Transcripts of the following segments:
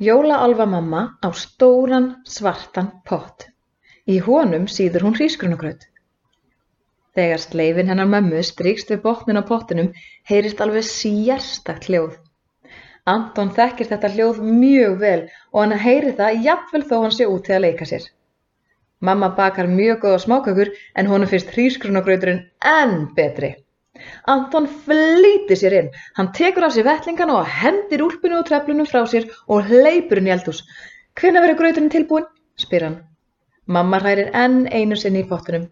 Jólaálfa mamma á stóran svartan pott. Í honum síður hún hrísgrunagraut. Þegar sleifin hennar mömmu strýkst við botnin á pottinum heyrist alveg sérstakt hljóð. Anton þekkir þetta hljóð mjög vel og hann heyrir það jafnvel þó hann sé út til að leika sér. Mamma bakar mjög góða smákökur en honum finnst hrísgrunagrauturinn enn betri. Anton flýtir sér inn, hann tekur af sér vettlingana og hendir úlpunni og treflunum frá sér og hleypur inn í eldhús. Hvenær verður grauturinn tilbúinn? spyr hann. Mamma hrærir enn einu sinni í pottunum.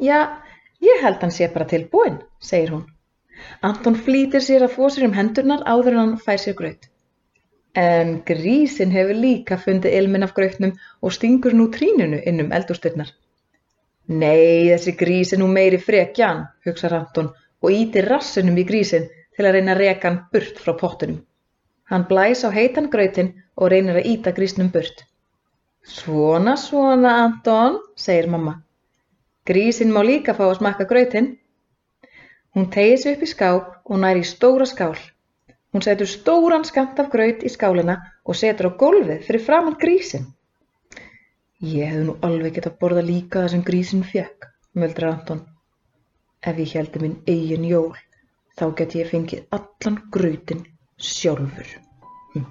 Já, ég held hann sé bara tilbúinn, segir hún. Anton flýtir sér að þvo sér um hendurnar áður en hann fær sér graut. En grísin hefur líka fundið ilminn af grautnum og stingur nú trínunu inn um eldhúsdyrnar. Nei, þessi grís er nú meiri frekjan, hugsar Anton og ítir rassinum í grísin til að reyna að reka hann burt frá pottunum. Hann blæs á heitan grautin og reynir að íta grísnum burt. Svona, svona, Anton, segir mamma. Grísin má líka fá að smakka grautin. Hún tegir sig upp í skáp og nær í stóra skál. Hún setur stóran skamt af graut í skálina og setur á gólfið fyrir framann grísin. Ég hefði nú alveg getað borða líka það sem grísinn fékk, muldrar Anton. Ef ég heldi minn eigin jól, þá get ég fengið allan grautin sjálfur. Hm.